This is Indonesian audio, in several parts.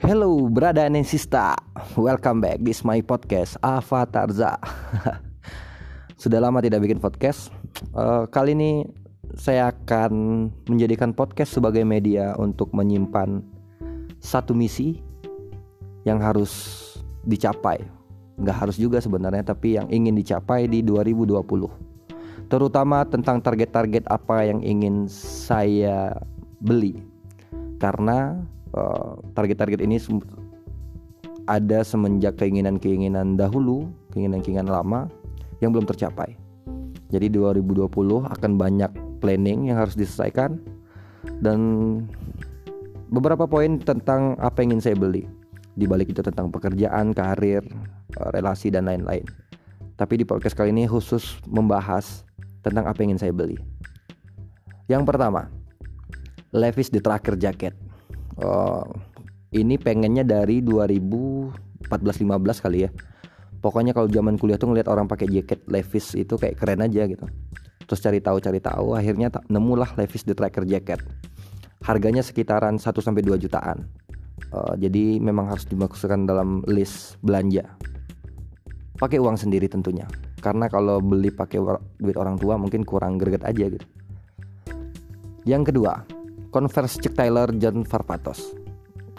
Hello, brother and sister. Welcome back. This my podcast Avatarza. Sudah lama tidak bikin podcast. Uh, kali ini saya akan menjadikan podcast sebagai media untuk menyimpan satu misi yang harus dicapai. Nggak harus juga sebenarnya, tapi yang ingin dicapai di 2020. Terutama tentang target-target apa yang ingin saya beli. Karena Eh, target-target ini ada semenjak keinginan-keinginan dahulu, keinginan-keinginan lama yang belum tercapai. Jadi 2020 akan banyak planning yang harus diselesaikan dan beberapa poin tentang apa yang ingin saya beli. Di balik itu tentang pekerjaan, karir, eh, relasi dan lain-lain. Tapi di podcast kali ini khusus membahas tentang apa yang ingin saya beli. Yang pertama, Levi's The Tracker Jacket uh, ini pengennya dari 2014-15 kali ya. Pokoknya kalau zaman kuliah tuh ngeliat orang pakai jaket Levi's itu kayak keren aja gitu. Terus cari tahu cari tahu akhirnya nemulah Levi's the Tracker Jacket. Harganya sekitaran 1 sampai 2 jutaan. Uh, jadi memang harus dimasukkan dalam list belanja. Pakai uang sendiri tentunya. Karena kalau beli pakai duit orang tua mungkin kurang greget aja gitu. Yang kedua Converse Chuck Taylor John Farpatos.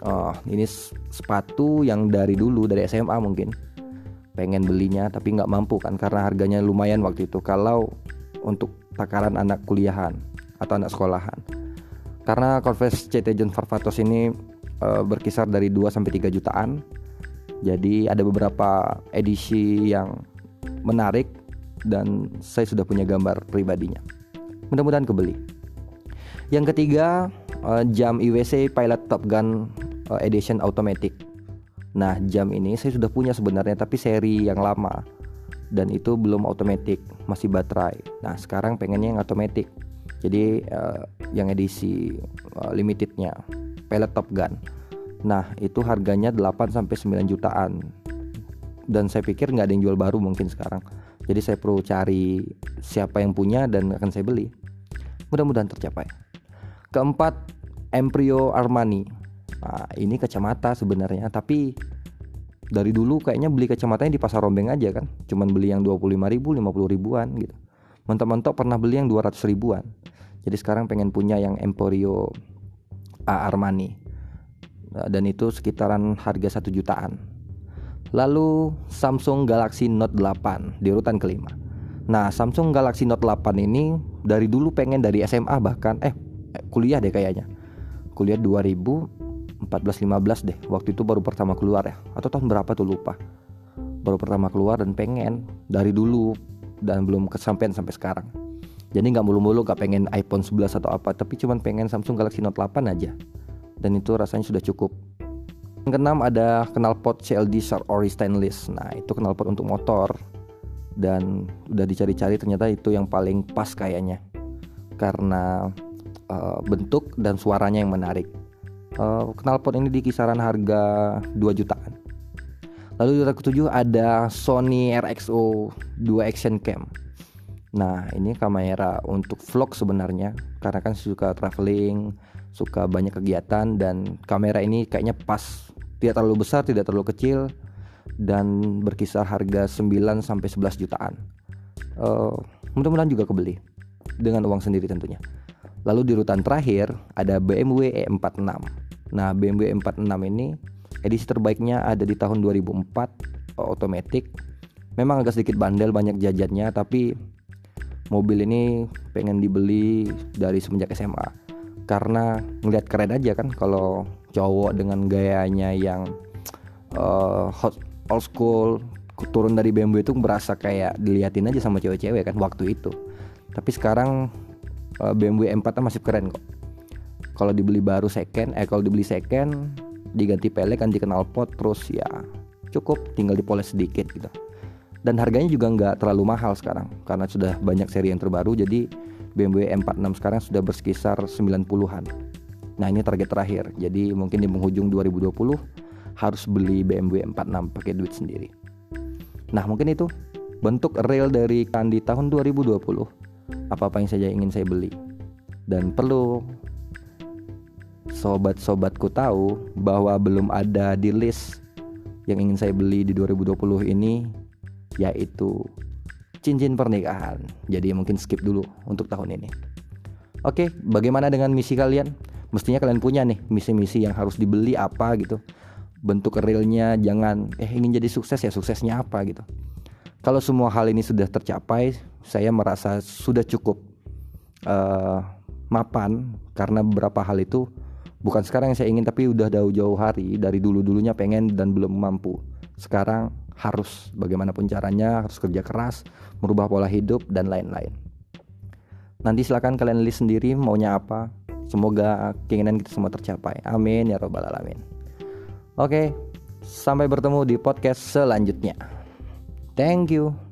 Oh, ini sepatu yang dari dulu dari SMA mungkin pengen belinya tapi nggak mampu kan karena harganya lumayan waktu itu kalau untuk takaran anak kuliahan atau anak sekolahan. Karena Converse CT John Farpatos ini uh, berkisar dari 2 sampai 3 jutaan. Jadi ada beberapa edisi yang menarik dan saya sudah punya gambar pribadinya. Mudah-mudahan kebeli. Yang ketiga uh, jam IWC Pilot Top Gun uh, Edition Automatic. Nah jam ini saya sudah punya sebenarnya tapi seri yang lama dan itu belum automatic masih baterai. Nah sekarang pengennya yang automatic. Jadi uh, yang edisi uh, limitednya Pilot Top Gun. Nah itu harganya 8 sampai 9 jutaan dan saya pikir nggak ada yang jual baru mungkin sekarang. Jadi saya perlu cari siapa yang punya dan akan saya beli. Mudah-mudahan tercapai. Keempat, Emprio Armani. Nah, ini kacamata sebenarnya, tapi dari dulu kayaknya beli kacamatanya di pasar rombeng aja kan. Cuman beli yang 25 ribu, 50 ribuan gitu. Mentok-mentok pernah beli yang 200 ribuan. Jadi sekarang pengen punya yang Emporio Armani. Nah, dan itu sekitaran harga 1 jutaan. Lalu Samsung Galaxy Note 8 di urutan kelima. Nah, Samsung Galaxy Note 8 ini dari dulu pengen dari SMA bahkan eh kuliah deh kayaknya. Kuliah 2014 15 deh. Waktu itu baru pertama keluar ya. Atau tahun berapa tuh lupa. Baru pertama keluar dan pengen dari dulu dan belum kesampaian sampai sekarang. Jadi nggak mulu-mulu gak pengen iPhone 11 atau apa tapi cuman pengen Samsung Galaxy Note 8 aja. Dan itu rasanya sudah cukup. Yang keenam ada knalpot CLD Sharp Ori Stainless. Nah itu knalpot untuk motor. Dan udah dicari-cari ternyata itu yang paling pas kayaknya. Karena uh, bentuk dan suaranya yang menarik. Uh, knalpot ini di kisaran harga 2 jutaan. Lalu di ketujuh ada Sony RXO 2 Action Cam. Nah ini kamera untuk vlog sebenarnya karena kan suka traveling, suka banyak kegiatan dan kamera ini kayaknya pas, tidak terlalu besar, tidak terlalu kecil dan berkisar harga 9 sampai 11 jutaan. Uh, mudah-mudahan juga kebeli dengan uang sendiri tentunya. Lalu di urutan terakhir ada BMW E46. Nah, BMW E46 ini edisi terbaiknya ada di tahun 2004 otomatis. Memang agak sedikit bandel banyak jajannya tapi mobil ini pengen dibeli dari semenjak SMA karena ngelihat keren aja kan kalau cowok dengan gayanya yang uh, hot old school turun dari BMW itu berasa kayak diliatin aja sama cewek-cewek kan waktu itu tapi sekarang BMW M4 masih keren kok. Kalau dibeli baru second eh kalau dibeli second diganti pelek ganti knalpot terus ya cukup tinggal dipoles sedikit gitu. Dan harganya juga nggak terlalu mahal sekarang karena sudah banyak seri yang terbaru jadi BMW M46 sekarang sudah berkisar 90-an nah ini target terakhir jadi mungkin di penghujung 2020 harus beli BMW M46 pakai duit sendiri. Nah mungkin itu bentuk real dari kan di tahun 2020 apa-apa yang saja ingin saya beli dan perlu sobat-sobatku tahu bahwa belum ada di list yang ingin saya beli di 2020 ini yaitu cincin pernikahan. Jadi mungkin skip dulu untuk tahun ini. Oke, bagaimana dengan misi kalian? Mestinya kalian punya nih misi-misi yang harus dibeli apa gitu. Bentuk realnya jangan eh ingin jadi sukses ya suksesnya apa gitu. Kalau semua hal ini sudah tercapai, saya merasa sudah cukup uh, mapan karena beberapa hal itu bukan sekarang yang saya ingin tapi udah jauh-jauh hari. Dari dulu-dulunya pengen dan belum mampu. Sekarang harus bagaimanapun caranya harus kerja keras merubah pola hidup dan lain-lain. Nanti silahkan kalian list sendiri maunya apa. Semoga keinginan kita semua tercapai. Amin ya robbal alamin. Oke sampai bertemu di podcast selanjutnya thank you